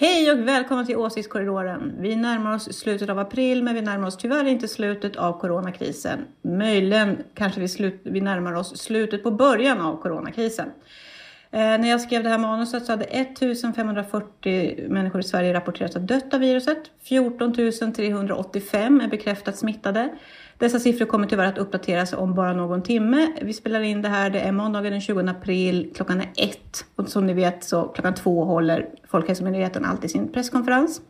Hej och välkomna till Åsiktskorridoren. Vi närmar oss slutet av april men vi närmar oss tyvärr inte slutet av coronakrisen. Möjligen kanske vi, slut, vi närmar oss slutet på början av coronakrisen. Eh, när jag skrev det här manuset så hade 1540 människor i Sverige rapporterats ha dött av viruset. 14 385 är bekräftat smittade. Dessa siffror kommer tyvärr att uppdateras om bara någon timme. Vi spelar in det här, det är måndagen den 20 april, klockan är ett. Och som ni vet så klockan två håller Folkhälsomyndigheten alltid sin presskonferens.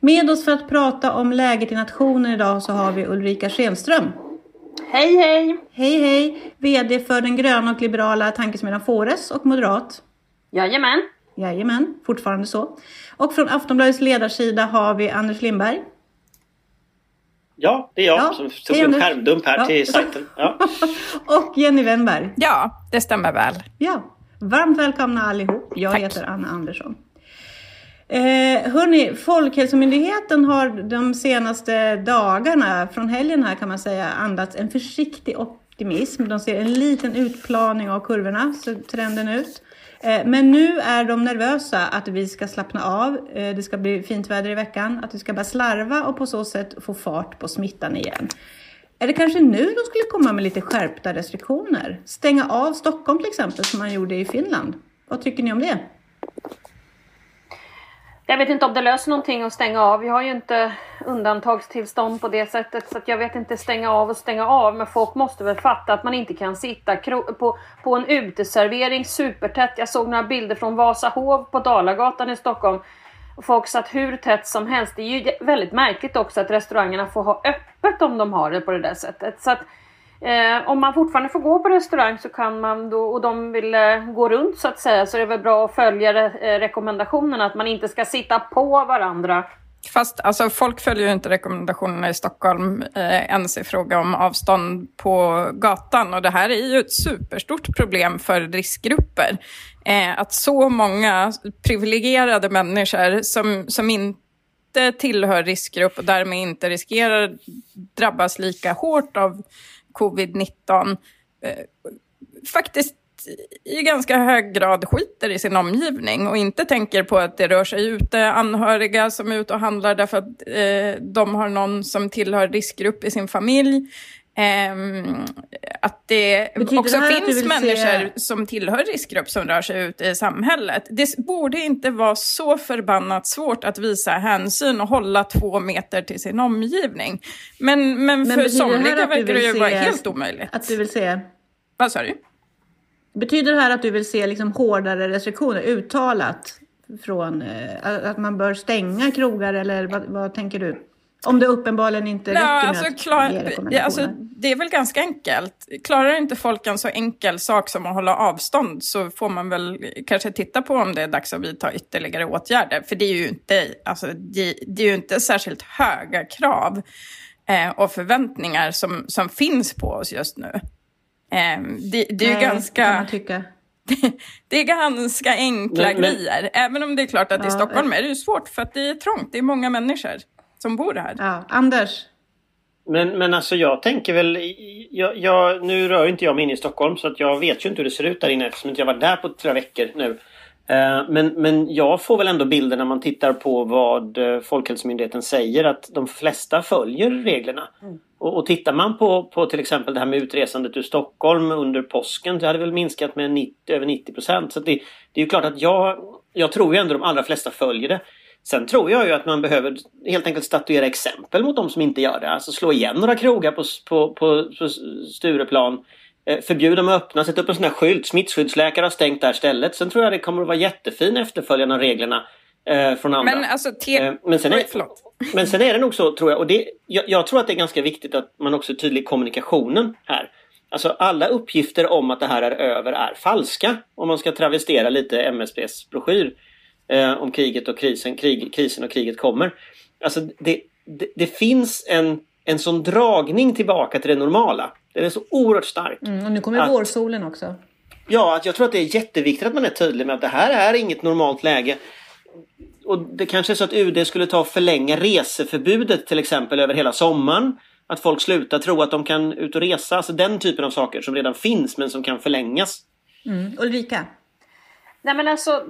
Med oss för att prata om läget i nationen idag så har vi Ulrika Schenström. Hej hej! Hej hej! VD för den gröna och liberala tankesmedjan Fores och moderat. Jajamän. Jajamän, fortfarande så. Och från Aftonbladets ledarsida har vi Anders Lindberg. Ja, det är jag Ja, som tog en skärmdump här Ja. till sajten. Ja. och Jenny Wennberg. Ja, det stämmer väl. Ja, varmt välkomna allihop. Jag Tack. heter Anna Andersson. Eh, hörni, Folkhälsomyndigheten har de senaste dagarna, från helgen här kan man säga, andats en försiktig optimism. De ser en liten utplaning av kurvorna, så trenden ut. Eh, men nu är de nervösa att vi ska slappna av, eh, det ska bli fint väder i veckan, att vi ska börja slarva och på så sätt få fart på smittan igen. Är det kanske nu de skulle komma med lite skärpta restriktioner? Stänga av Stockholm till exempel, som man gjorde i Finland. Vad tycker ni om det? Jag vet inte om det löser någonting att stänga av. Vi har ju inte undantagstillstånd på det sättet så att jag vet inte stänga av och stänga av. Men folk måste väl fatta att man inte kan sitta på, på en uteservering supertätt. Jag såg några bilder från Vasahov på Dalagatan i Stockholm. Folk satt hur tätt som helst. Det är ju väldigt märkligt också att restaurangerna får ha öppet om de har det på det där sättet. Så att Eh, om man fortfarande får gå på restaurang så kan man då, och de vill eh, gå runt så att säga, så är det väl bra att följa re, eh, rekommendationerna att man inte ska sitta på varandra. Fast alltså, folk följer ju inte rekommendationerna i Stockholm eh, ens i fråga om avstånd på gatan. Och det här är ju ett superstort problem för riskgrupper. Eh, att så många privilegierade människor som, som inte tillhör riskgrupp och därmed inte riskerar drabbas lika hårt av covid-19 eh, faktiskt i ganska hög grad skiter i sin omgivning och inte tänker på att det rör sig ute anhöriga som är ute och handlar därför att eh, de har någon som tillhör riskgrupp i sin familj. Ehm, att det Betyder också det finns människor se- som tillhör riskgrupp som rör sig ute i samhället. Det borde inte vara så förbannat svårt att visa hänsyn och hålla två meter till sin omgivning. Men, men, för det här somliga verkar det ju vara helt omöjligt. Att du vill se... Vad sa du? Betyder det här att du vill se liksom hårdare restriktioner uttalat? Från, eh, att man bör stänga krogar eller vad, vad tänker du? Om det uppenbarligen inte räcker Ja, med alltså, att klar, ge rekommendationer. alltså, det är väl ganska enkelt. Klarar inte folk en så enkel sak som att hålla avstånd så får man väl kanske titta på om det är dags att vidta ytterligare åtgärder. För det är ju inte, alltså, det, det är ju inte särskilt höga krav eh, och förväntningar som, som finns på oss just nu. Eh, det, det är ju Nej, kan ganska... man tycka. Det är ganska enkla Men- men- grejer. Även om det är klart att i Ja, Stockholm är det ju svårt för att det är trångt. Det är många människor som bor här. Ja, Anders? Men, men alltså jag tänker väl... Jag, jag, nu rör inte jag mig in i Stockholm så att jag vet ju inte hur det ser ut där inne eftersom inte jag var där på flera veckor nu. Eh, Men, men jag får väl ändå bilden när man tittar på vad eh, Folkhälsomyndigheten säger att de flesta följer reglerna. Och, och tittar man på, på till exempel det här med utresandet ur Stockholm under påsken det hade väl minskat med 90, över 90 procent. Så det, det är ju klart att jag, jag tror ju ändå de allra flesta följer det. Sen tror jag ju att man behöver helt enkelt statuera exempel mot de som inte gör det. Alltså slå igen några krogar på, på, på, på Stureplan. Eh, förbjuda dem att öppna, sätta upp en sån här skylt. Smittskyddsläkare har stängt det här stället. Sen tror jag det kommer att vara jättefin efterföljan av reglerna eh, från andra. Men alltså, te- Eh, men, sen är, men sen är det nog så tror jag, och det, jag, jag tror att det är ganska viktigt att man också är tydlig i kommunikationen här. Alltså alla uppgifter om att det här är över är falska. Om man ska travestera lite MSBs broschyr eh, om kriget och krisen, krig, krisen och kriget kommer. Alltså det, det, det finns en en sån dragning tillbaka till det normala. Den är så oerhört stark. Mm, och nu kommer Att- vårsolen också. Ja, att jag tror att det är jätteviktigt att man är tydlig med att det här är inget normalt läge. Och det kanske är så att UD skulle ta och förlänga reseförbudet till exempel över hela sommaren. Att folk slutar tro att de kan ut och resa. Alltså den typen av saker som redan finns men som kan förlängas. Mm. Ulrika? Nej men alltså,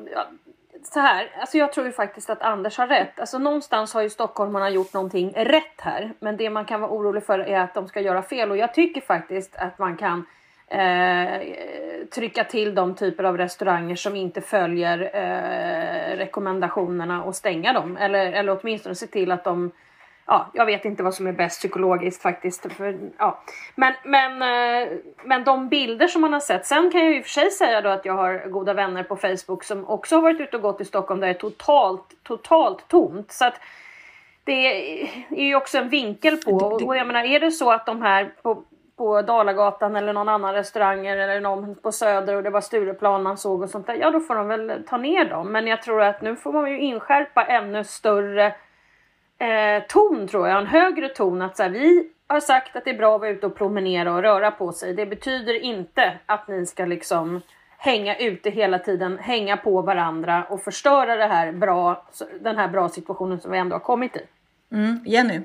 så här. Alltså jag tror ju faktiskt att Anders har rätt. Alltså någonstans har ju stockholmarna gjort någonting rätt här. Men det man kan vara orolig för är att de ska göra fel. Och jag tycker faktiskt att man kan eh, trycka till de typer av restauranger som inte följer eh, rekommendationerna och stänga dem. Eller, eller åtminstone se till att de Ja, jag vet inte vad som är bäst psykologiskt faktiskt. För, ja. men, men, eh, men de bilder som man har sett. Sen kan jag ju i och för sig säga då att jag har goda vänner på Facebook som också har varit ute och gått i Stockholm där det är totalt, totalt tomt. Så att det är ju också en vinkel på. Och, jag menar, är det så att de här på, på Dalagatan eller någon annan restauranger eller någon på Söder och det var Stureplan man såg och sånt där. Ja, då får de väl ta ner dem. Men jag tror att nu får man ju inskärpa ännu större eh, ton tror jag, en högre ton att så här, vi har sagt att det är bra att vara ute och promenera och röra på sig. Det betyder inte att ni ska liksom hänga ute hela tiden, hänga på varandra och förstöra det här bra, den här bra situationen som vi ändå har kommit i. Mm. Jenny?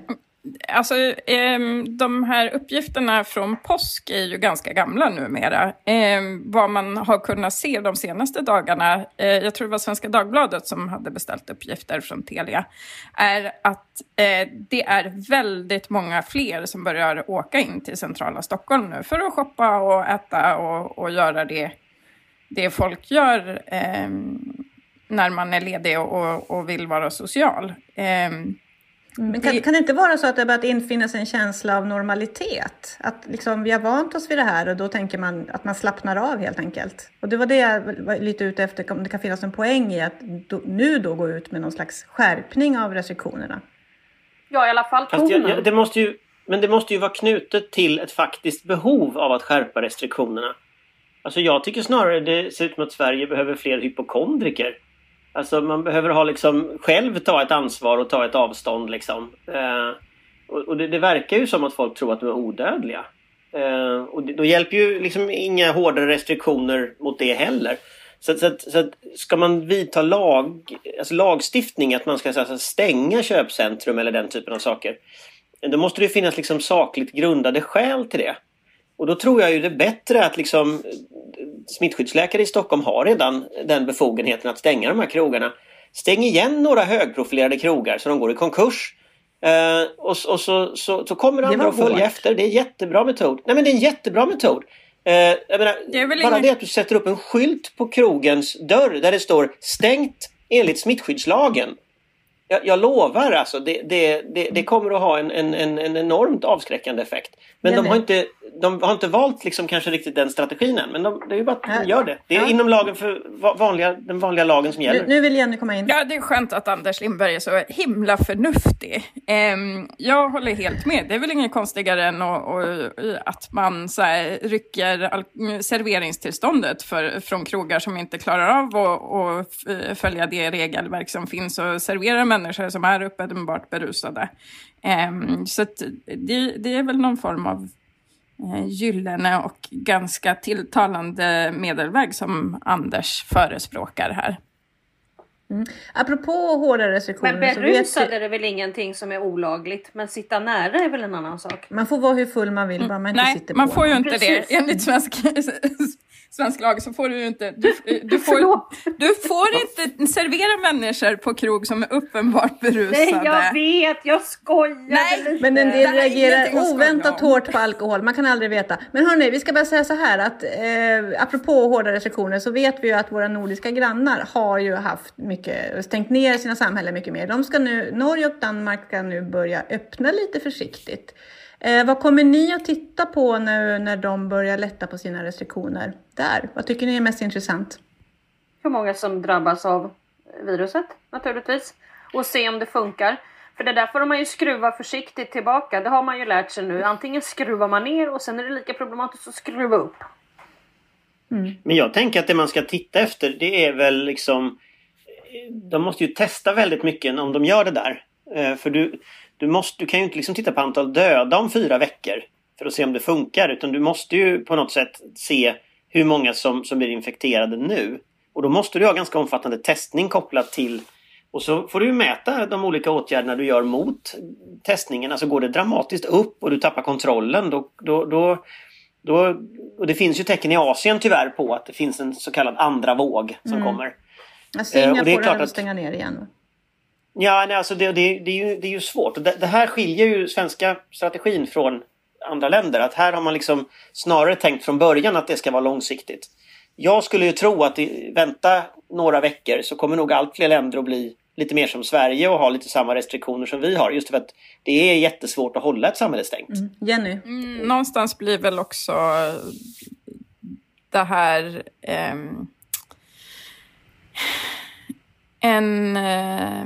Alltså, eh, de här uppgifterna från påsk är ju ganska gamla numera. Eh, vad man har kunnat se de senaste dagarna, eh, jag tror det var Svenska Dagbladet som hade beställt uppgifter från Telia, är att eh, det är väldigt många fler som börjar åka in till centrala Stockholm nu för att shoppa och äta och, och göra det, det folk gör ehm, när man är ledig och, och vill vara social. Ehm, Ehm, Men kan, kan det inte vara så att det har börjat infinna sig en känsla av normalitet? Att liksom, vi har vant oss vid det här och då tänker man att man slappnar av helt enkelt. Och det var det jag var lite ute efter, om det kan finnas en poäng i att då, nu då gå ut med någon slags skärpning av restriktionerna. Ja, i alla fall tonen. jag, jag, det måste ju, men det måste ju vara knutet till ett faktiskt behov av att skärpa restriktionerna. Alltså jag tycker snarare det ser ut som att Sverige behöver fler hypokondriker. Alltså man behöver ha liksom själv ta ett ansvar och ta ett avstånd liksom. Eh, och och det, det verkar ju som att folk tror att de är odödliga. Eh, och det, då hjälper ju liksom inga hårdare restriktioner mot det heller. Så, så, att, så att ska man vidta lag, alltså lagstiftning att man ska så, stänga köpcentrum eller den typen av saker. Då måste det finnas liksom sakligt grundade skäl till det. Och då tror jag ju det är bättre att liksom smittskyddsläkare i Stockholm har redan den befogenheten att stänga de här krogarna. Stäng igen några högprofilerade krogar så de går i konkurs. Eh, och och så, så, så kommer andra att följa efter. Det är en jättebra metod. Nej men det är en jättebra metod. Eh, jag menar, Det bara ingen- det att du sätter upp en skylt på krogens dörr där det står stängt enligt smittskyddslagen. Jag, jag lovar alltså, det, det, det, det kommer att ha en, en, en, en enormt avskräckande effekt. Men de har, inte, de har inte valt liksom kanske riktigt den strategin än. Men de, det är ju bara att de gör det. Det är Ja. inom lagen för va- vanliga, den vanliga lagen som gäller. Nu, nu vill Jenny komma in. Ja, det är skönt att Anders Lindberg är så himla förnuftig. Ehm, jag håller helt med. Det är väl inget konstigare än att, att- att man så här, rycker serveringstillståndet för, från krogar som inte klarar av att följa det regelverk som finns och serverar människor som är uppenbart berusade. Ehm, så att det, det är väl någon form av eh, gyllene och ganska tilltalande medelväg som Anders förespråkar här. Apropå hårda restriktioner Men vet berusad vi, är det väl ingenting som är olagligt. Men sitta nära är väl en annan sak. man får vara hur full man vill bara man inte Nej, sitter man på får ju inte Precis. det. Enligt svensk, svensk lag så får du ju inte... Du, du, får, du får inte servera människor på krog som är uppenbart berusade. Nej, jag vet, jag skojade Nej, lite. Men en Det del reagerar oväntat hårt på alkohol, man kan aldrig veta. Men hörni, vi ska bara säga så här att eh, apropå hårda restriktioner så vet vi ju att våra nordiska grannar har ju haft mycket, stängt ner sina samhällen mycket mer. De ska nu, Norge och Danmark ska nu börja öppna lite försiktigt. Eh, vad kommer ni att titta på nu när de börjar lätta på sina restriktioner där? Vad tycker ni är mest intressant? hur många som drabbas av viruset naturligtvis. Och se om det funkar. För det där får man ju skruva försiktigt tillbaka. Det har man ju lärt sig nu. Antingen skruvar man ner och sen är det lika problematiskt att skruva upp. Men jag tänker att det man ska titta efter det är väl liksom De måste ju testa väldigt mycket om de gör det där. Eh, För du, du, måste, du kan ju inte liksom titta på antal döda om fyra veckor för att se om det funkar. Utan du måste ju på något sätt se hur många som, som blir infekterade nu. Och då måste du ha ganska omfattande testning kopplat till och så får du mäta de olika åtgärderna du gör mot testningen. Alltså går det dramatiskt upp och du tappar kontrollen då, då, då, då och det finns ju tecken i Asien tyvärr på att det finns en så kallad andra våg som mm. kommer. Singapore eh, det är klart att stänga ner igen. Ja, nej, alltså det, det, det, är ju, det är ju svårt. Det, det, här skiljer ju svenska strategin från andra länder. Att här har man liksom snarare tänkt från början att det ska vara långsiktigt. Jag skulle ju tro att i, vänta några veckor så kommer nog allt fler länder att bli lite mer som Sverige och ha lite samma restriktioner som vi har. Just för att det är jättesvårt att hålla ett samhälle stängt. Mm. Jenny? Mm, någonstans blir väl också det här eh, en eh,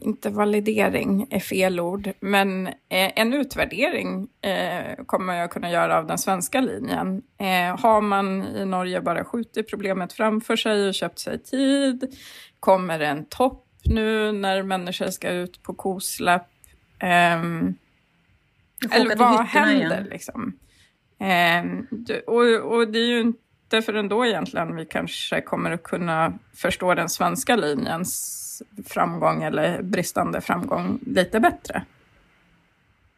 inte validering är fel ord, men eh, en utvärdering eh, kommer jag kunna göra av den svenska linjen. Eh, har man i Norge bara skjutit problemet framför sig och köpt sig tid? Kommer det en topp nu när människor ska ut på kosläpp? Ehm, eller vad händer liksom? Ehm, och, och det är ju inte förrän då egentligen vi kanske kommer att kunna förstå den svenska linjens framgång eller bristande framgång lite bättre.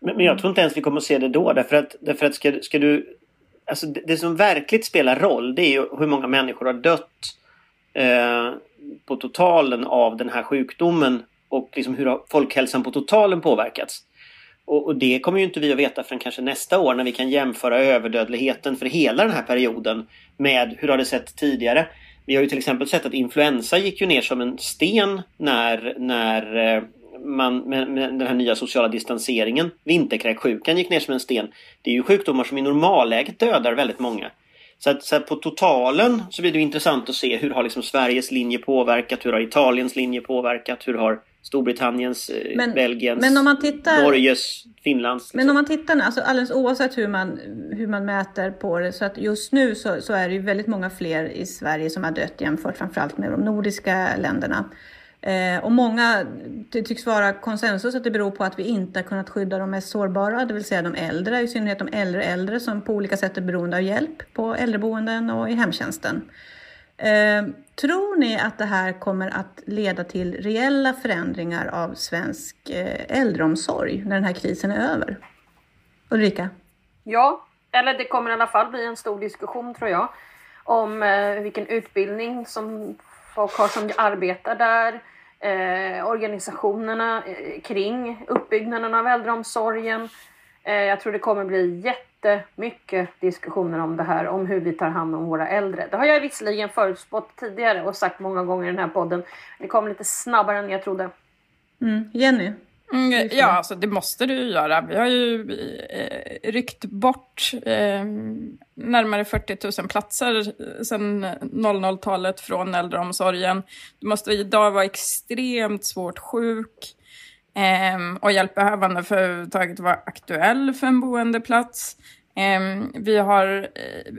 Men, men jag tror inte ens vi kommer att se det då därför att, därför att ska, ska du... Alltså det, det som verkligt spelar roll det är ju hur många människor har dött eh, på totalen av den här sjukdomen och liksom hur har folkhälsan på totalen påverkats. Och, och, det kommer ju inte vi att veta förrän kanske nästa år när vi kan jämföra överdödligheten för hela den här perioden med hur har det sett tidigare. Vi har ju till exempel sett att influensa gick ju ner som en sten när, när eh, man, med, med den här nya sociala distanseringen. Vinterkräksjukan gick ner som en sten. Det är ju sjukdomar som i normalläget dödar väldigt många. Så, att, så att på totalen så blir det intressant att se hur har liksom Sveriges linje påverkat, hur har Italiens linje påverkat, hur har Storbritanniens, eh, men, Belgiens, men om man tittar, Norges, Finlands. Liksom. Men om man tittar nu, alltså alldeles oavsett hur man, hur man mäter på det, så att just nu så, så är det ju väldigt många fler i Sverige som har dött jämfört framförallt med de nordiska länderna. Eh, och många, det tycks vara konsensus att det beror på att vi inte har kunnat skydda de mest sårbara, det vill säga de äldre, i synnerhet de äldre äldre som på olika sätt är beroende av hjälp på äldreboenden och i hemtjänsten. Eh, tror ni att det här kommer att leda till reella förändringar av svensk eh, äldreomsorg när den här krisen är över? Ulrika? Ja, eller det kommer i alla fall bli en stor diskussion tror jag om eh, vilken utbildning som folk har som arbetar där, eh, organisationerna eh, kring uppbyggnaden av äldreomsorgen. Eh, jag tror det kommer bli jättemycket diskussioner om det här, om hur vi tar hand om våra äldre. Det har jag visserligen förutspått tidigare och sagt många gånger i den här podden. Det kom lite snabbare än jag trodde. Mm. Jenny? Mm, ja, alltså det måste du ju göra. Vi har ju eh, ryckt bort eh, närmare 40 000 platser sedan 00-talet från äldreomsorgen. Du måste idag vara extremt svårt sjuk eh, och hjälpbehövande för att överhuvudtaget vara aktuell för en boendeplats. Eh, vi har eh,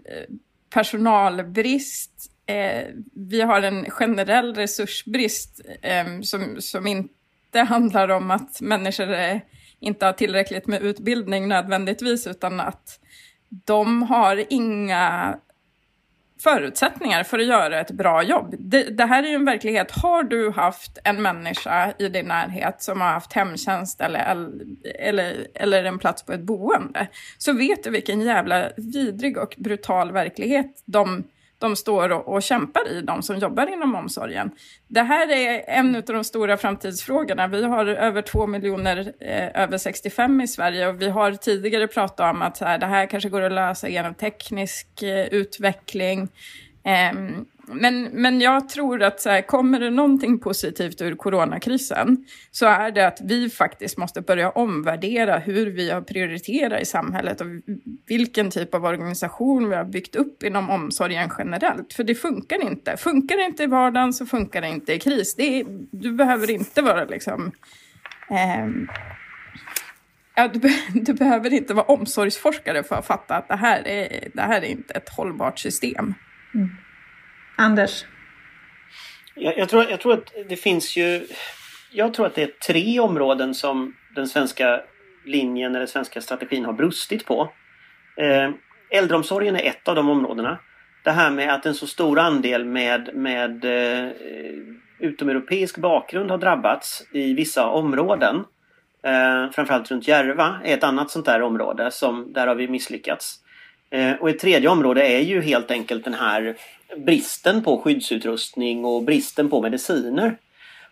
personalbrist. Eh, vi har en generell resursbrist eh, som, som inte det handlar om att människor inte har tillräckligt med utbildning nödvändigtvis, utan att de har inga förutsättningar för att göra ett bra jobb. Det, det, här är ju en verklighet. Har du haft en människa i din närhet som har haft hemtjänst eller, eller, eller en plats på ett boende, så vet du vilken jävla vidrig och brutal verklighet de de står och, och kämpar i, de som jobbar inom omsorgen. Det här är en av de stora framtidsfrågorna. Vi har över två miljoner eh, över 65 i Sverige och vi har tidigare pratat om att här, det här kanske går att lösa genom teknisk eh, utveckling. Eh, men, men jag tror att så här, kommer det någonting positivt ur coronakrisen så är det att vi faktiskt måste börja omvärdera hur vi har prioriterat i samhället och vilken typ av organisation vi har byggt upp inom omsorgen generellt. För det funkar inte. Funkar det inte i vardagen så funkar det inte i kris. Det är, du behöver inte vara liksom... Ehm, ja, du, du, behöver inte vara omsorgsforskare för att fatta att det här är, det här är inte ett hållbart system. Mm. Anders? Jag, jag, tror, jag tror att det finns ju... Jag tror att det är tre områden som den svenska linjen eller svenska strategin har brustit på. Eh, äldreomsorgen är ett av de områdena. Det här med att en så stor andel med, med eh, utomeuropeisk bakgrund har drabbats i vissa områden. Eh, framförallt runt Järva är ett annat sånt där område som där har vi misslyckats. Eh, och ett tredje område är ju helt enkelt den här bristen på skyddsutrustning och bristen på mediciner.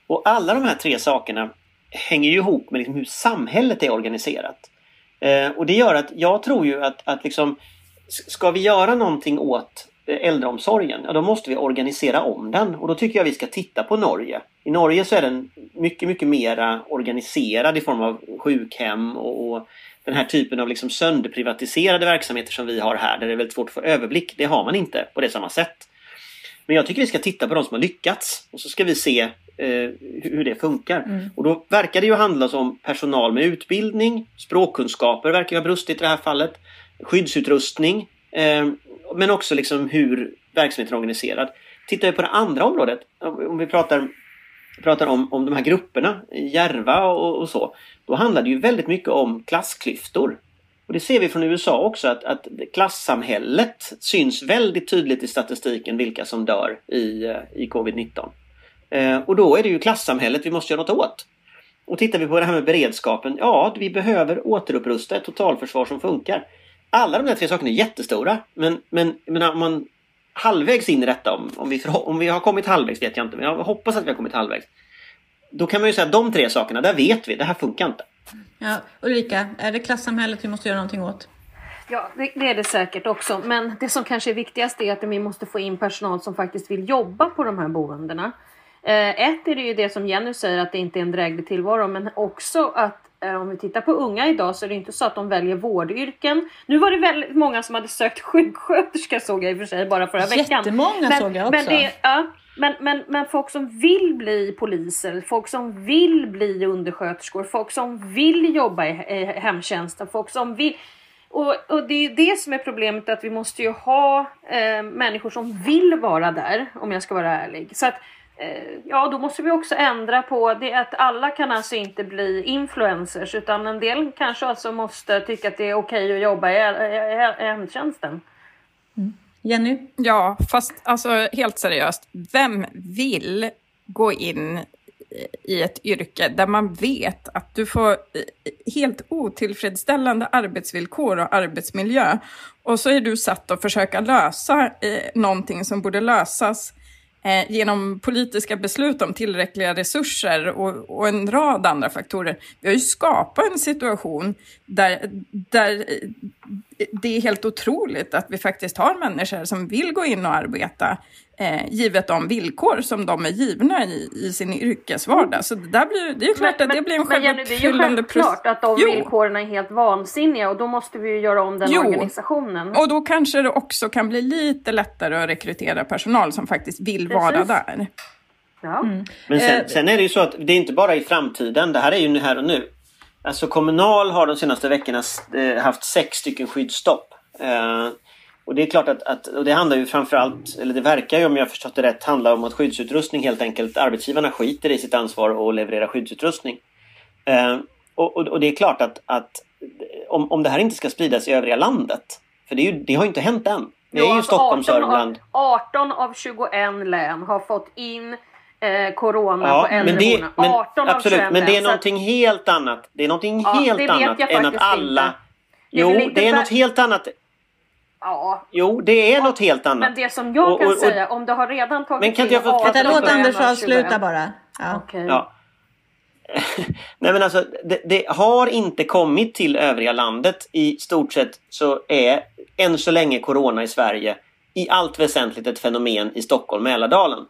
Och alla de här tre sakerna hänger ju ihop med liksom hur samhället är organiserat. Eh, och det gör att jag tror ju att, att liksom, ska vi göra någonting åt eh, äldreomsorgen, ja då måste vi organisera om den. Och då tycker jag vi ska titta på Norge. I Norge så är den mycket, mycket mera organiserad i form av sjukhem och, och den här typen av liksom sönderprivatiserade verksamheter som vi har här där det är väldigt svårt att få överblick. Det har man inte på det samma sätt. Men jag tycker vi ska titta på de som har lyckats och så ska vi se eh, hur det funkar. Mm. Och då verkar det ju handla om personal med utbildning, språkkunskaper verkar ha brustit i det här fallet, skyddsutrustning, eh, men också liksom hur verksamheten är organiserad. Tittar vi på det andra området, om vi pratar, pratar om, om de här grupperna, Järva och, och så, då handlar det ju väldigt mycket om klassklyftor. Och det ser vi från USA också att, att klassamhället syns väldigt tydligt i statistiken vilka som dör i, eh, i covid-19. Eh, och då är det ju klassamhället vi måste göra något åt. Och tittar vi på det här med beredskapen, ja vi behöver återupprusta ett totalförsvar som funkar. Alla de där tre sakerna är jättestora men, men, menar, om man halvvägs in i detta, om, om, vi, om vi har kommit halvvägs vet jag inte men jag hoppas att vi har kommit halvvägs. Då kan man ju säga att de tre sakerna, där vet vi, det här funkar inte. Ja, Ulrika, är det klassamhället vi måste göra någonting åt? Ja, det, är det säkert också. Men det som kanske är viktigast är att vi måste få in personal som faktiskt vill jobba på de här boendena. Eh, ett är det ju det som Jenny säger att det inte är en dräglig tillvaro, men också att eh, om vi tittar på unga idag så är det inte så att de väljer vårdyrken. Nu var det väldigt många som hade sökt sjuksköterska såg jag i och för sig bara förra veckan. Jättemånga såg jag också. Men, det, ja, men, men, men folk som vill bli poliser, folk som vill bli undersköterskor, folk som vill jobba i, hemtjänsten, folk som vill och, och, det är det som är problemet att vi måste ju ha eh, människor som vill vara där om jag ska vara ärlig. Så att Eh, ja, då måste vi också ändra på det att alla kan alltså inte bli influencers utan en del kanske alltså måste tycka att det är okej att jobba i, i, i hemtjänsten. Jenny? Ja, fast alltså helt seriöst, vem vill gå in i ett yrke där man vet att du får eh, helt otillfredsställande arbetsvillkor och arbetsmiljö och så är du satt att försöka lösa eh, någonting som borde lösas eh, genom politiska beslut om tillräckliga resurser och, och, en rad andra faktorer. Vi har ju skapat en situation där, där det är helt otroligt att vi faktiskt har människor som vill gå in och arbeta eh, givet de villkor som de är givna i, i sin yrkesvardag. Så det, där blir, det är ju klart men, att det blir en självuppfyllande process. Det är ju självklart att de jo. villkoren är helt vansinniga och då måste vi ju göra om den jo. organisationen. Och då kanske det också kan bli lite lättare att rekrytera personal som faktiskt vill Precis. vara där. Ja. Mm. Men sen, eh, sen, är det ju så att det är inte bara i framtiden, det här är ju här och nu. Alltså Kommunal har de senaste veckorna eh, haft sex stycken skyddsstopp. Och det är klart att, att och det handlar ju framförallt, eller det verkar ju om jag förstått det rätt, handla om att skyddsutrustning helt enkelt, arbetsgivarna skiter i sitt ansvar att leverera skyddsutrustning. Eh, och, och, och, det är klart att, att om, om det här inte ska spridas i övriga landet, för det, ju, det har ju inte hänt än. Det är ju alltså Stockholm, 18 Sörmland. Av, 18 av 21 län har fått in eh, corona ja, på äldreboendena. 18 absolut, av 21 men det är någonting helt annat. Det är någonting ja, helt annat än att alla... Inte. Jo, det är något helt annat. Ja. Jo, det är något helt annat. Men det som jag och, kan och, och, säga, om du har redan tagit men kan in jag få, Vänta, låt Anders avsluta bara. Ja. Okay. ja. Nej men alltså, det, det, har inte kommit till övriga landet. I stort sett så är än så länge Corona i Sverige i allt väsentligt ett fenomen i Stockholm, Mälardalen.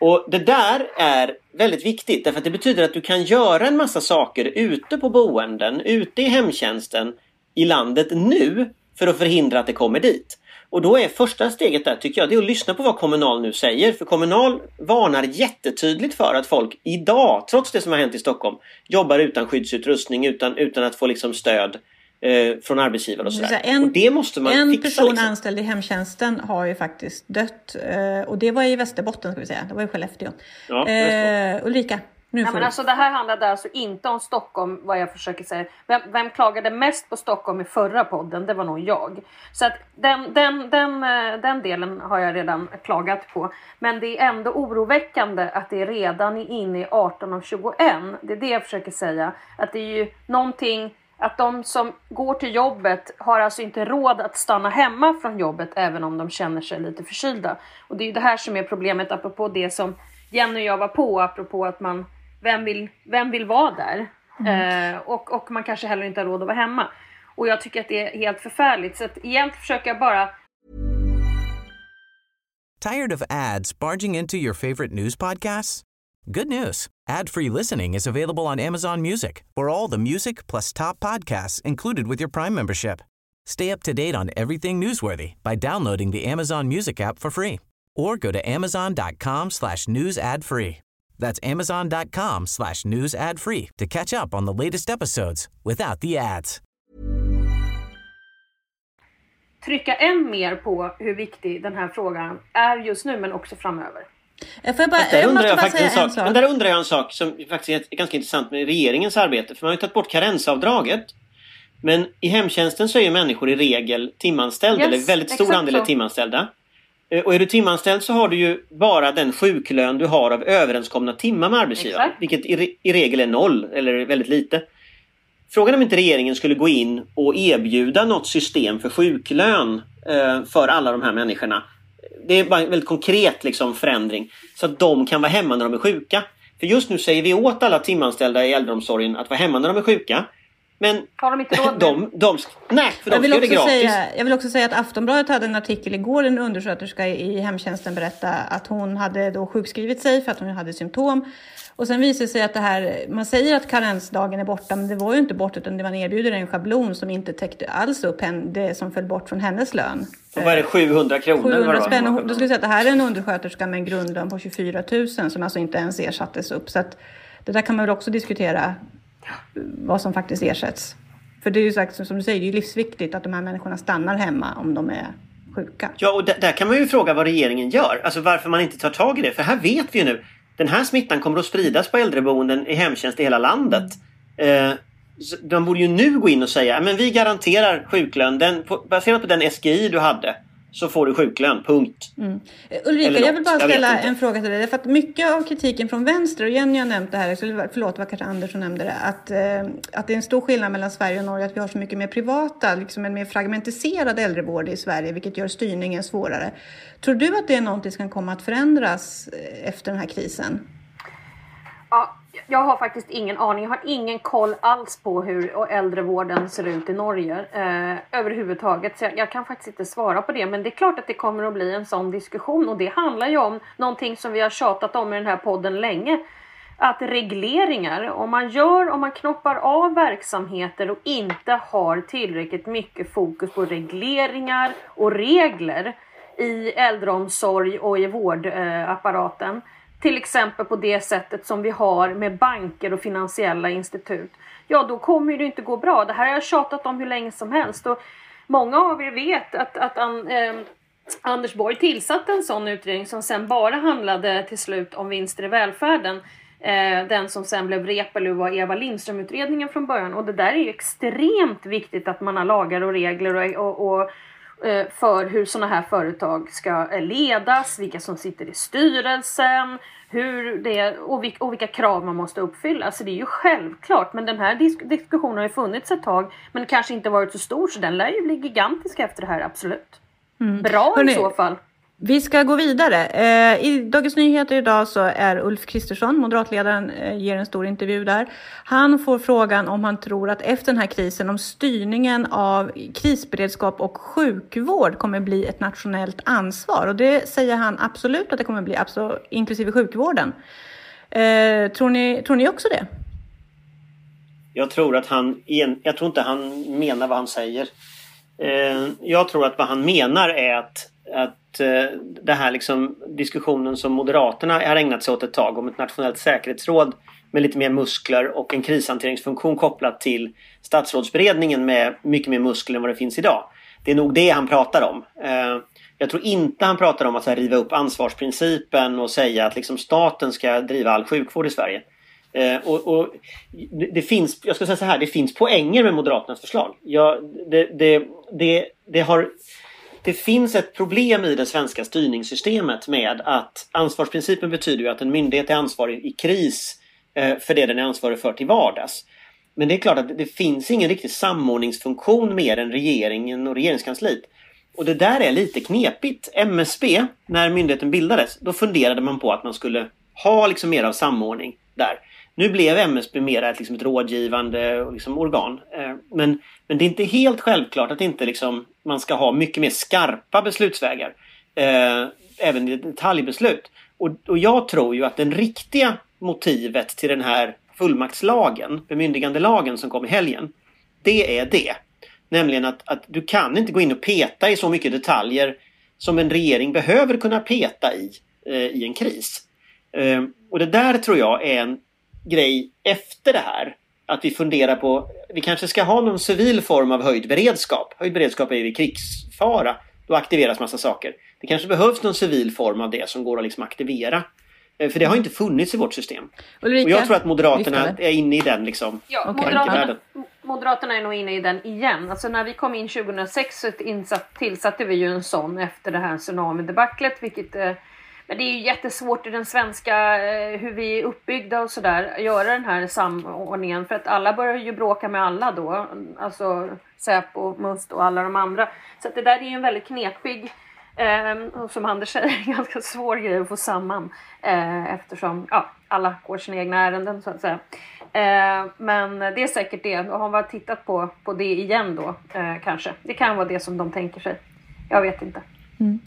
Och det där är väldigt viktigt därför att det betyder att du kan göra en massa saker ute på boenden, ute i hemtjänsten i landet nu för att förhindra att det kommer dit. Och då är första steget där tycker jag, det är att lyssna på vad Kommunal nu säger. För Kommunal varnar jättetydligt för att folk idag, trots det som har hänt i Stockholm, jobbar utan skyddsutrustning, utan, utan att få liksom stöd eh, från arbetsgivare och sådär. En, och det måste man en fixa, person liksom. anställd i hemtjänsten har ju faktiskt dött. Eh, och det var i Västerbotten ska vi säga, det var i Skellefteå. Ja, eh, Ulrika? Nu Ja, men alltså, det här handlade alltså inte om Stockholm, vad jag försöker säga. Vem, vem klagade mest på Stockholm i förra podden? Det var nog jag. Så att den, den, den, eh, den delen har jag redan klagat på. Men det är ändå oroväckande att det redan är inne i 18 av 21. Det är det jag försöker säga. Att det är ju någonting att de som går till jobbet har alltså inte råd att stanna hemma från jobbet även om de känner sig lite förkylda. Och det är ju det här som är problemet apropå det som Jenny och jag var på apropå att man vem vill, vem vill vara där? Eh, och, och man kanske heller inte har råd att vara hemma. Och jag tycker att det är helt förfärligt. Så att egentligen försöker jag bara Tired of ads barging into your favorite news podcasts? Good news. Ad-free listening is available on Amazon Music for all the music plus top podcasts included with your Prime membership. Stay up to date on everything newsworthy by downloading the Amazon Music app for free or go to amazon.com slash news ad free. That's amazon.com slash news ad free to catch up on the latest episodes without the ads. trycka än mer på hur viktig den här frågan är just nu men också framöver. Eh, Får jag, bara, där jag undrar jag bara faktiskt en sak. Men sak. där undrar jag en sak som faktiskt är ganska intressant med regeringens arbete. För man har ju tagit bort karensavdraget. Men i hemtjänsten så är ju människor i regel timanställda. Yes, eller väldigt stor andel är så. timanställda. Eh, Och är du timanställd så har du ju bara den sjuklön du har av överenskomna timmar med arbetsgivaren. Exakt. Vilket i, i regel är noll eller väldigt lite. Frågan är om inte regeringen skulle gå in och erbjuda något system för sjuklön eh, för alla de här människorna. Det är bara en väldigt konkret liksom, förändring. Så att de kan vara hemma när de är sjuka. För just nu säger vi åt alla timanställda i äldreomsorgen att vara hemma när de är sjuka. Men Har de inte råd med de, de, nej, för de Jag vill, ska göra det också gratis. säga, jag vill också säga att Aftonbladet hade en artikel igår, en undersköterska i hemtjänsten berättade att hon hade då sjukskrivit sig för att hon hade symptom. Och sen visade det sig att det här, man säger att karensdagen är borta, men det var ju inte borta utan det man erbjuder en schablon som inte täckte alls upp det som föll bort från hennes lön. Och vad är det, 700 kronor? eller vad 700 det var? spänn. Och Då skulle jag säga att det här är en undersköterska med en grundlön på 24 000 som alltså inte ens ersattes upp. Så att det där kan man väl också diskutera vad som faktiskt ersätts. För det är ju sagt, som du säger, det är livsviktigt att de här människorna stannar hemma om de är sjuka. Ja, och där, där kan man ju fråga vad regeringen gör. Alltså varför man inte tar tag i det. För här vet vi ju nu. Den här smittan kommer att spridas på äldreboenden i hemtjänst i hela landet. Eh, de borde ju nu gå in och säga men vi garanterar sjuklön. Den, baserat på den SGI du hade så får du sjuklön. Punkt. Eh, Ulrika, jag vill bara ställa en fråga till dig. För att mycket av kritiken från vänster, och Jenny har nämnt det här, så förlåt, det var kanske Anders som nämnde det, att, eh, att det är en stor skillnad mellan Sverige och Norge, att vi har så mycket mer privata, liksom en mer fragmentiserad äldrevård i Sverige, vilket gör styrningen svårare. Tror du att det är någonting som kan komma att förändras eh, efter den här krisen? Ja, jag har faktiskt ingen aning. Jag har ingen koll alls på hur äldrevården ser ut i Norge eh, överhuvudtaget. Så jag, jag kan faktiskt inte svara på det. Men det är klart att det kommer att bli en sån diskussion. Och det handlar ju om någonting som vi har tjatat om i den här podden länge. Att regleringar, om man gör, om man knoppar av verksamheter och inte har tillräckligt mycket fokus på regleringar och regler i äldreomsorg och i vårdapparaten. Till exempel på det sättet som vi har med banker och finansiella institut. Ja, då kommer det inte gå bra. Det här har jag tjatat om hur länge som helst. Och många av er vet att, att an, eh, Anders Borg tillsatte en sån utredning som sen bara handlade till slut om vinster i välfärden. Eh, den som sen blev Reepalu var Eva Lindström-utredningen från början. Och det där är ju extremt viktigt att man har lagar och regler och, och, och för hur sådana här företag ska eh, ledas, vilka som sitter i styrelsen, hur det, och, vilka, och vilka krav man måste uppfylla. Så det är ju självklart. Men den här disk diskussionen har ju funnits ett tag men kanske inte varit så stor så den lär ju bli gigantisk efter det här, absolut. Bra Hörrni, i så fall. Vi ska gå vidare. Eh, I Dagens Nyheter idag så är Ulf Kristersson, moderatledaren, eh, ger en stor intervju där. Han får frågan om han tror att efter den här krisen, om styrningen av krisberedskap och sjukvård kommer bli ett nationellt ansvar. Och det säger han absolut att det kommer bli, absolut, inklusive sjukvården. Eh, tror, ni, tror ni också det? Jag tror att han, jag tror inte han menar vad han säger. Jag tror att vad han menar är att, att eh, det här liksom diskussionen som Moderaterna har ägnat sig åt ett tag om ett nationellt säkerhetsråd med lite mer muskler och en krishanteringsfunktion kopplat till statsrådsberedningen med mycket mer muskler än vad det finns idag. Det är nog det han pratar om. Eh, Jag tror inte han pratar om att här, riva upp ansvarsprincipen och säga att liksom staten ska driva all sjukvård i Sverige. Eh, och, och det, det, finns, jag ska säga så här, det finns poänger med Moderaternas förslag. Ja, det, det, det, det, har, det finns ett problem i det svenska styrningssystemet med att ansvarsprincipen betyder ju att en myndighet är ansvarig i kris eh, för det den är ansvarig för till vardags. Men det är klart att det finns ingen riktig samordningsfunktion mer än regeringen och regeringskansliet. Och det där är lite knepigt. MSB, när myndigheten bildades, då funderade man på att man skulle ha liksom mer av samordning där. Nu blev MSB mer ett, liksom ett rådgivande liksom, organ. Eh, men, men det är inte helt självklart att inte liksom, man ska ha mycket mer skarpa beslutsvägar. Eh, även i detaljbeslut. Och, och jag tror ju att det riktiga motivet till den här fullmaktslagen, bemyndigandelagen som kom i helgen. Det är det. Nämligen att, att du kan inte gå in och peta i så mycket detaljer som en regering behöver kunna peta i eh, i en kris. Eh, och det där tror jag är en grej efter det här. Att vi funderar på, vi kanske ska ha någon civil form av höjd beredskap. Höjd beredskap är ju vid krigsfara. Då aktiveras massa saker. Det kanske behövs någon civil form av det som går att liksom aktivera. Eh, för det har inte funnits i vårt system. Ulrika, och jag tror att Moderaterna är inne i den liksom. Ja, okay. Moderaterna, Moderaterna är nog inne i den igen. Alltså när vi kom in 2006 så insatt, tillsatte vi ju en sån efter det här tsunamidebaclet. Vilket, eh, men det är ju jättesvårt i den svenska, eh, hur vi är uppbyggda och sådär, göra den här samordningen. För att alla börjar ju bråka med alla då. Alltså Säpo, Must och alla de andra. Så att det där är ju en väldigt knepig Eh, och som Anders säger, en ganska svår grej att få samman eh, eftersom ja, alla går sina egna ärenden så att säga. Eh, men det är säkert det. Och har man tittat på, på det igen då eh, kanske. Det kan vara det som de tänker sig. Jag vet inte. Mm.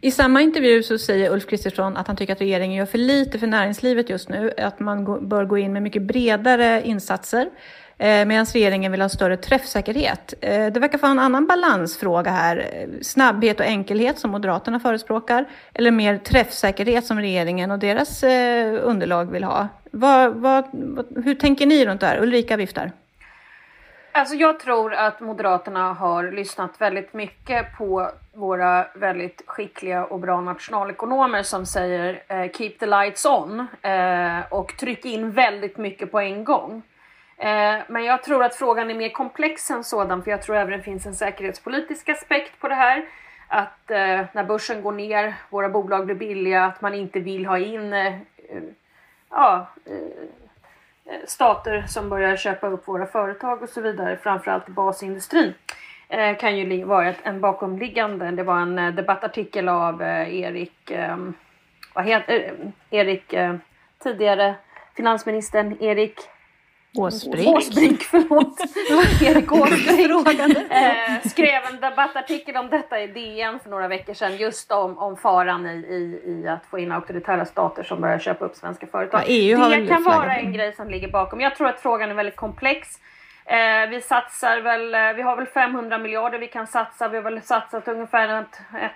I samma intervju så säger Ulf Kristersson att han tycker att regeringen gör för lite för näringslivet just nu. Att man bör gå in med mycket bredare insatser. Eh, Medan regeringen vill ha större träffsäkerhet. Eh, det verkar vara en annan balansfråga här. Snabbhet och enkelhet som Moderaterna förespråkar eller mer träffsäkerhet som regeringen och deras eh, underlag vill ha. Vad, vad, hur tänker ni runt det här? Ulrika viftar. Alltså jag tror att Moderaterna har lyssnat väldigt mycket på våra väldigt skickliga och bra nationalekonomer som säger eh, “keep the lights on” eh, och tryck in väldigt mycket på en gång. Eh, men jag tror att frågan är mer komplex än sådan för jag tror även det finns en säkerhetspolitisk aspekt på det här. Att eh, när börsen går ner, våra bolag blir billiga, att man inte vill ha in eh, ja, eh, Eh, stater som börjar köpa upp våra företag och så vidare, framförallt basindustrin eh, kan ju vara en bakomliggande. Det var en eh, debattartikel av Erik, ehm, vad heter Erik, tidigare finansministern Erik Åsbrink. Åsbrink, förlåt. Erik Åsbrink eh, skrev en debattartikel om detta i DN för några veckor sedan just om, om faran i, i, i att få in auktoritära stater som börjar köpa upp svenska företag. Ja, EU det kan vara en grej som ligger bakom. Jag tror att frågan är väldigt komplex. Eh, vi satsar väl, eh, vi har väl 500 miljarder vi kan satsa. Vi har väl satsat ungefär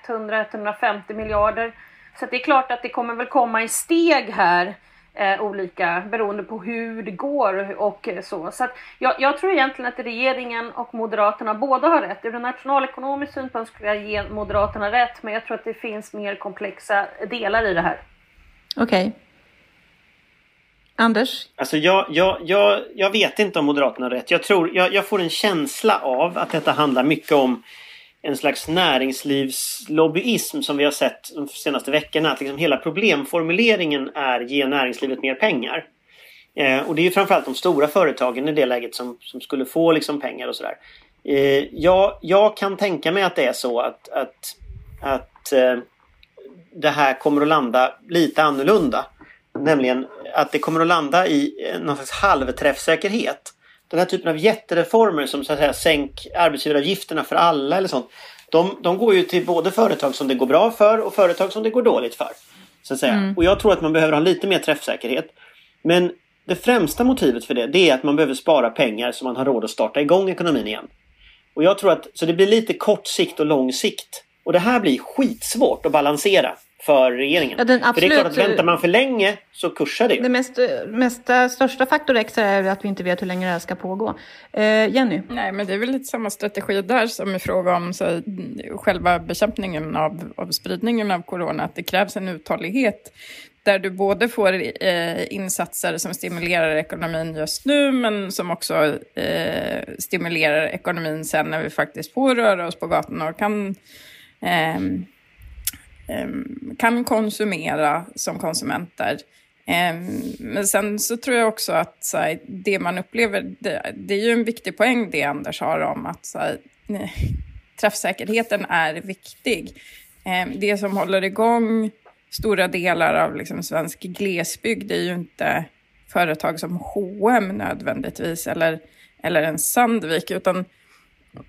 100-150 miljarder. Så det är klart att det kommer väl komma i steg här eh, olika beroende på hur det går och så. Så jag, jag, tror egentligen att regeringen och Moderaterna båda har rätt. Ur en nationalekonomisk synpunkt skulle jag ge Moderaterna rätt, men jag tror att det finns mer komplexa delar i det här. Okej. Okay. Anders? Alltså jag, jag, jag, jag vet inte om Moderaterna har rätt. Jag, tror, jag, jag får en känsla av att detta handlar mycket om en slags näringslivslobbyism som vi har sett de senaste veckorna. Att liksom hela problemformuleringen är ge näringslivet mer pengar. Eh, och det är ju framförallt de stora företagen i det läget som, som skulle få liksom pengar och sådär. Eh, jag, jag kan tänka mig att det är så att, att, att eh, det här kommer att landa lite annorlunda. Nämligen att det kommer att landa i någon slags halvträffsäkerhet den här typen av jättereformer som så att säga sänk arbetsgivaravgifterna för alla eller sånt. De, de går ju till både företag som det går bra för och företag som det går dåligt för. Så att säga. Mm. Och jag tror att man behöver ha lite mer träffsäkerhet. Men det främsta motivet för det, det är att man behöver spara pengar så man har råd att starta igång ekonomin igen. Och jag tror att, så det blir lite kort sikt och lång sikt. Och det här blir skitsvårt att balansera för regeringen. Ja, den absolut, för det är klart att väntar man för länge så kursar det ju. Det mest, mesta, största faktor X är att vi inte vet hur länge det här ska pågå. Eh, Jenny? Nej, men det är väl lite samma strategi där som i fråga om så, själva bekämpningen av, av spridningen av corona. Att det krävs en uthållighet. där du både får eh, insatser som stimulerar ekonomin just nu men som också eh, stimulerar ekonomin sen när vi faktiskt får röra oss på gatorna och kan, ehm, Ehm, kan konsumera som konsumenter. Ehm, men sen så tror jag också att här, det man upplever, det, det, är ju en viktig poäng det Anders har om att så här, träffsäkerheten är viktig. Ehm, det som håller igång stora delar av liksom svensk glesbygd är ju inte företag som H&M nödvändigtvis eller, eller en Sandvik, utan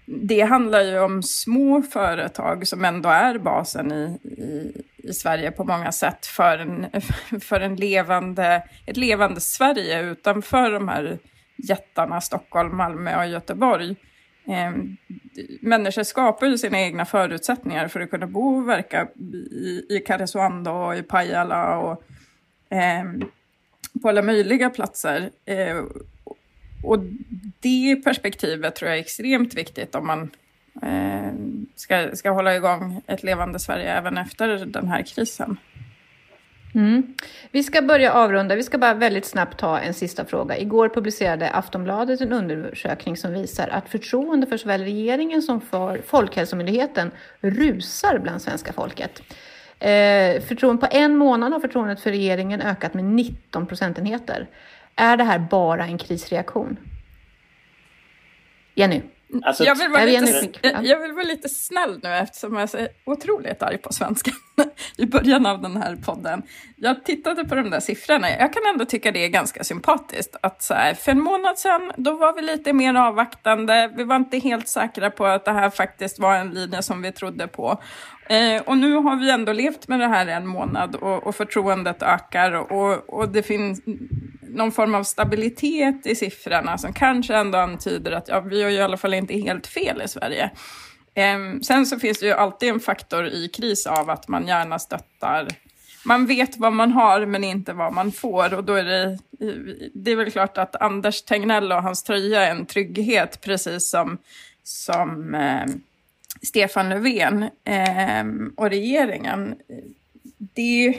det handlar ju om små företag som ändå är basen i, i, i Sverige på många sätt för, en, för en levande, ett levande Sverige utanför de här jättarna Stockholm, Malmö och Göteborg. Eh, människor skapar ju sina egna förutsättningar för att kunna bo och verka i, i Karesuando och i Pajala och eh, på alla möjliga platser. Eh, och det perspektivet tror jag är extremt viktigt om man eh, ska, ska hålla igång ett levande Sverige även efter den här krisen. Mm. Vi ska börja avrunda. Vi ska bara väldigt snabbt ta en sista fråga. Igår publicerade Aftonbladet en undersökning som visar att förtroende för såväl regeringen som för Folkhälsomyndigheten rusar bland svenska folket. Eh, förtroende, på en månad har förtroendet för regeringen ökat med 19 procentenheter. Är det här bara en krisreaktion? Jenny? Alltså, jag, vill vara lite, jag vill vara lite snäll nu eftersom jag är så otroligt arg på svenska i början av den här podden. Jag tittade på de där siffrorna. Jag kan ändå tycka det är ganska sympatiskt att så här, för en månad sedan då var vi lite mer avvaktande. Vi var inte helt säkra på att det här faktiskt var en linje som vi trodde på. Eh, och nu har vi ändå levt med det här en månad och, och förtroendet ökar och, och det finns någon form av stabilitet i siffrorna som kanske ändå antyder att ja, vi har ju i alla fall inte helt fel i Sverige. Eh, sen så finns det ju alltid en faktor i kris av att man gärna stöttar man vet vad man har men inte vad man får och då är det, det är väl klart att Anders Tegnell och hans tröja är en trygghet precis som, som eh, Stefan Löfven eh, och regeringen. Det är,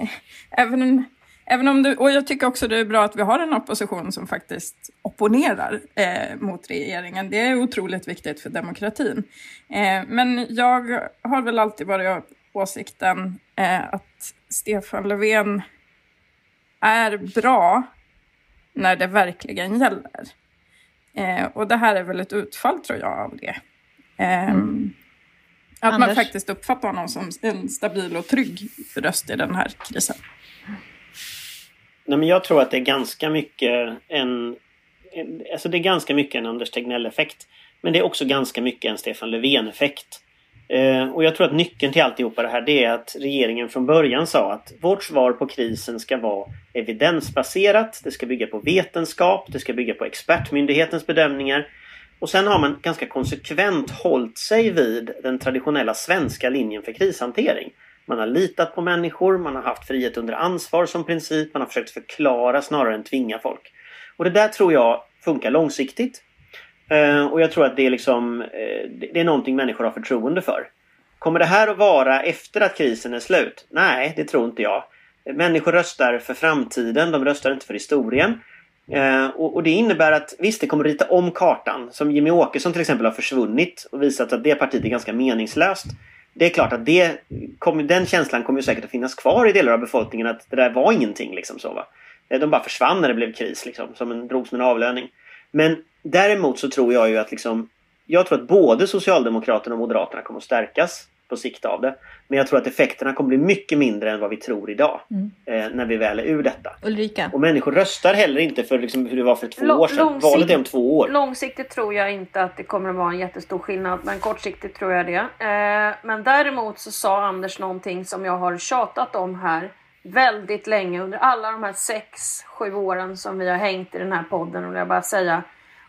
eh, även, även om det, och jag tycker också det är bra att vi har en opposition som faktiskt opponerar eh, mot regeringen. Det är otroligt viktigt för demokratin. Eh, men jag har väl alltid varit åsikten eh, att Stefan Löfven är bra när det verkligen gäller. Eh, och det här är väl ett utfall tror jag av det. Mm. Ehm, att Anders? man faktiskt uppfattar honom som en stabil och trygg röst i den här krisen. Nej, men jag tror att det är ganska mycket en... Alltså det är ganska mycket en Anders Tegnell-effekt. Men det är också ganska mycket en Stefan Löfven-effekt. Eh, och jag tror att nyckeln till alltihopa det här det är att regeringen från början sa att vårt svar på krisen ska vara evidensbaserat. Det ska bygga på vetenskap. Det ska bygga på expertmyndighetens bedömningar. Och sen har man ganska konsekvent hållit sig vid den traditionella svenska linjen för krishantering. Man har litat på människor, man har haft frihet under ansvar som princip, man har försökt förklara snarare än tvinga folk. Och det där tror jag funkar långsiktigt. Eh, och jag tror att det är, liksom, eh, det är någonting människor har förtroende för. Kommer det här att vara efter att krisen är slut? Nej, det tror inte jag. Människor röstar för framtiden, de röstar inte för historien. Eh, och, och, det innebär att visst, det kommer rita om kartan. Som Jimmy Åkesson till exempel har försvunnit och visat att det partiet är ganska meningslöst. Det är klart att det, kom, den känslan kommer säkert att finnas kvar i delar av befolkningen att det där var ingenting. Liksom så, va? Eh, de bara försvann när det blev kris, liksom, som en, drogs med en avlöning. Men däremot så tror jag ju att liksom, jag tror att både Socialdemokraterna och Moderaterna kommer att stärkas på sikt av det. Men jag tror att effekterna kommer bli mycket mindre än vad vi tror idag. Mm. Eh, när vi väl är ur detta. Ulrika? Och människor röstar heller inte för liksom, hur det var för två L år sedan. Valet är om två år. Långsiktigt tror jag inte att det kommer att vara en jättestor skillnad. Men kortsiktigt tror jag det. Eh, men däremot så sa Anders någonting som jag har tjatat om här väldigt länge under alla de här sex, sju åren som vi har hängt i den här podden. Och jag bara säga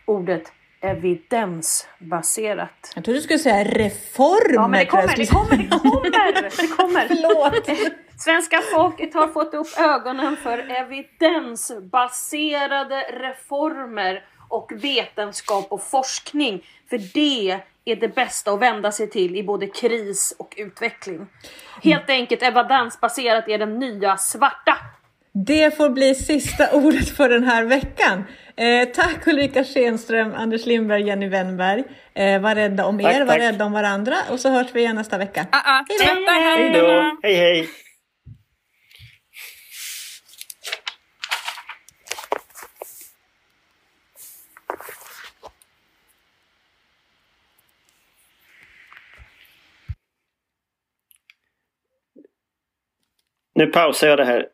ordet evidensbaserat. Jag trodde du skulle säga reformer. Ja, men det kommer, det kommer, det kommer! Det kommer. Förlåt! Svenska folket har fått upp ögonen för evidensbaserade reformer och vetenskap och forskning. För det är det bästa att vända sig till i både kris och utveckling. Helt enkelt evidensbaserat är den nya svarta. Det får bli sista ordet för den här veckan. Eh, tack Ulrika Schenström, Anders Lindberg, Jenny Wennberg. Eh, var rädda om er, Tack, var tack. rädda om varandra och så hörs vi igen nästa vecka. Ah, ah, tvätta Hej händerna! då! Hej hej! Nu pausar jag det här.